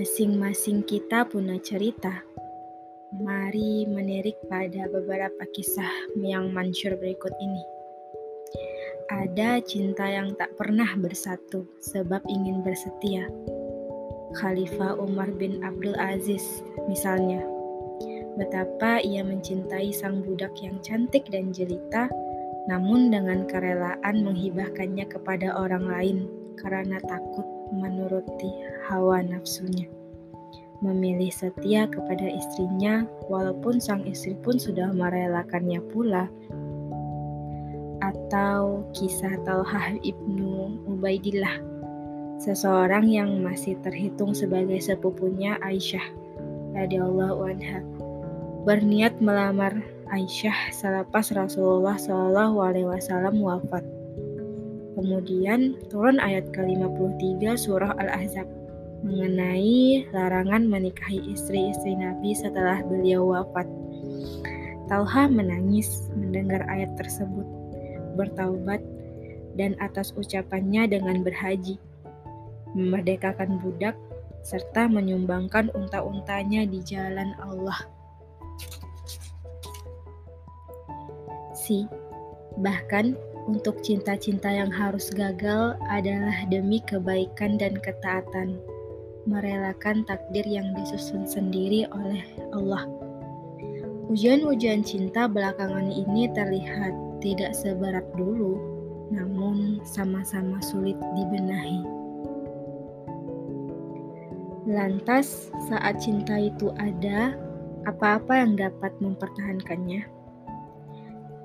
Masing-masing kita punya cerita. Mari menirik pada beberapa kisah yang mansur berikut ini. Ada cinta yang tak pernah bersatu sebab ingin bersetia. Khalifah Umar bin Abdul Aziz misalnya. Betapa ia mencintai sang budak yang cantik dan jelita, namun dengan kerelaan menghibahkannya kepada orang lain karena takut menuruti hawa nafsunya. Memilih setia kepada istrinya, walaupun sang istri pun sudah merelakannya pula. Atau kisah Talhah ibnu Ubaidillah, seseorang yang masih terhitung sebagai sepupunya Aisyah radhiyallahu anha, berniat melamar Aisyah selepas Rasulullah Shallallahu alaihi wasallam wafat. Kemudian turun ayat ke-53 surah Al-Ahzab mengenai larangan menikahi istri-istri Nabi setelah beliau wafat. Talha menangis mendengar ayat tersebut, bertaubat, dan atas ucapannya dengan berhaji, memerdekakan budak, serta menyumbangkan unta-untanya di jalan Allah. Si, bahkan untuk cinta-cinta yang harus gagal adalah demi kebaikan dan ketaatan merelakan takdir yang disusun sendiri oleh Allah. Ujian-ujian cinta belakangan ini terlihat tidak seberat dulu, namun sama-sama sulit dibenahi. Lantas, saat cinta itu ada, apa-apa yang dapat mempertahankannya?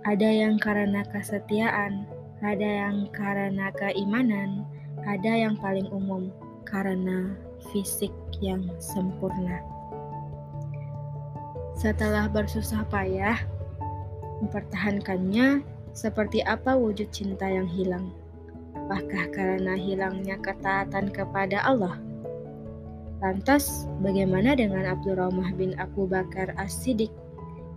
Ada yang karena kesetiaan, ada yang karena keimanan, ada yang paling umum karena fisik yang sempurna. Setelah bersusah payah mempertahankannya, seperti apa wujud cinta yang hilang? Apakah karena hilangnya ketaatan kepada Allah? Lantas, bagaimana dengan Abdurrahman bin Abu Bakar As-Siddiq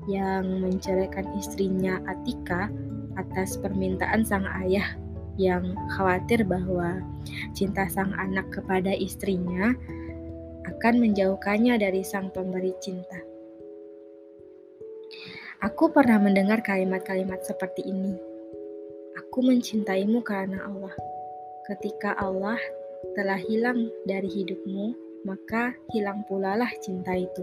yang menceraikan istrinya Atika atas permintaan sang ayah yang khawatir bahwa cinta sang anak kepada istrinya akan menjauhkannya dari sang pemberi cinta. Aku pernah mendengar kalimat-kalimat seperti ini. Aku mencintaimu karena Allah. Ketika Allah telah hilang dari hidupmu, maka hilang pula lah cinta itu.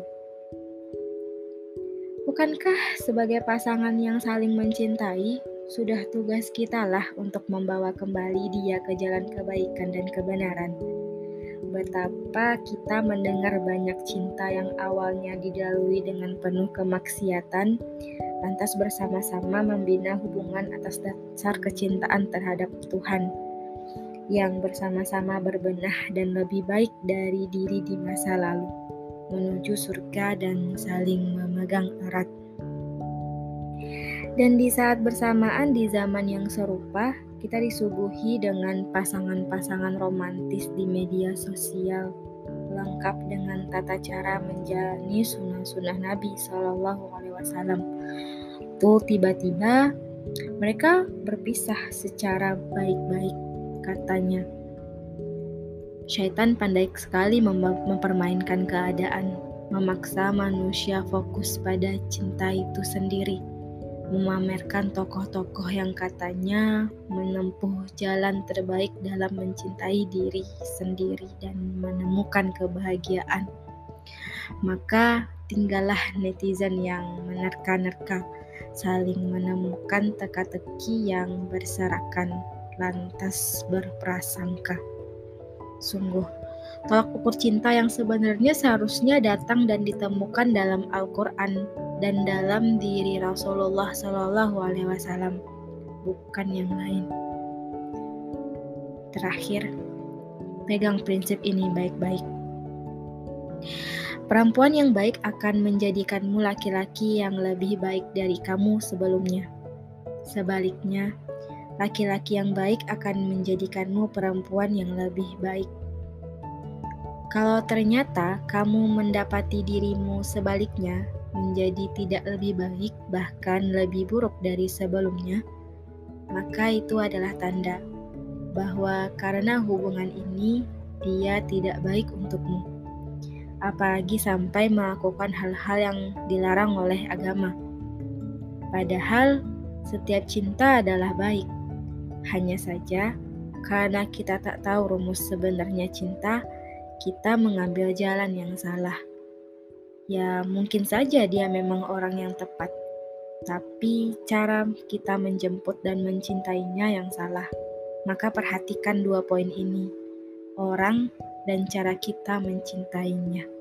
Bukankah sebagai pasangan yang saling mencintai, sudah tugas kita lah untuk membawa kembali dia ke jalan kebaikan dan kebenaran. Betapa kita mendengar banyak cinta yang awalnya didalui dengan penuh kemaksiatan, lantas bersama-sama membina hubungan atas dasar kecintaan terhadap Tuhan yang bersama-sama berbenah dan lebih baik dari diri di masa lalu, menuju surga dan saling memegang erat. Dan di saat bersamaan di zaman yang serupa, kita disuguhi dengan pasangan-pasangan romantis di media sosial, lengkap dengan tata cara menjalani sunnah-sunnah Nabi Shallallahu Alaihi Wasallam. Tuh tiba-tiba mereka berpisah secara baik-baik, katanya. Syaitan pandai sekali mem mempermainkan keadaan, memaksa manusia fokus pada cinta itu sendiri memamerkan tokoh-tokoh yang katanya menempuh jalan terbaik dalam mencintai diri sendiri dan menemukan kebahagiaan. Maka tinggallah netizen yang menerka-nerka, saling menemukan teka-teki yang berserakan, lantas berprasangka. Sungguh, tolak ukur cinta yang sebenarnya seharusnya datang dan ditemukan dalam Al-Quran dan dalam diri Rasulullah Shallallahu Alaihi Wasallam, bukan yang lain. Terakhir, pegang prinsip ini baik-baik. Perempuan yang baik akan menjadikanmu laki-laki yang lebih baik dari kamu sebelumnya. Sebaliknya, laki-laki yang baik akan menjadikanmu perempuan yang lebih baik. Kalau ternyata kamu mendapati dirimu sebaliknya, menjadi tidak lebih baik, bahkan lebih buruk dari sebelumnya, maka itu adalah tanda bahwa karena hubungan ini dia tidak baik untukmu. apalagi sampai melakukan hal-hal yang dilarang oleh agama. Padahal setiap cinta adalah baik. Hanya saja karena kita tak tahu rumus sebenarnya cinta, kita mengambil jalan yang salah. Ya, mungkin saja dia memang orang yang tepat, tapi cara kita menjemput dan mencintainya yang salah. Maka perhatikan dua poin ini, orang dan cara kita mencintainya.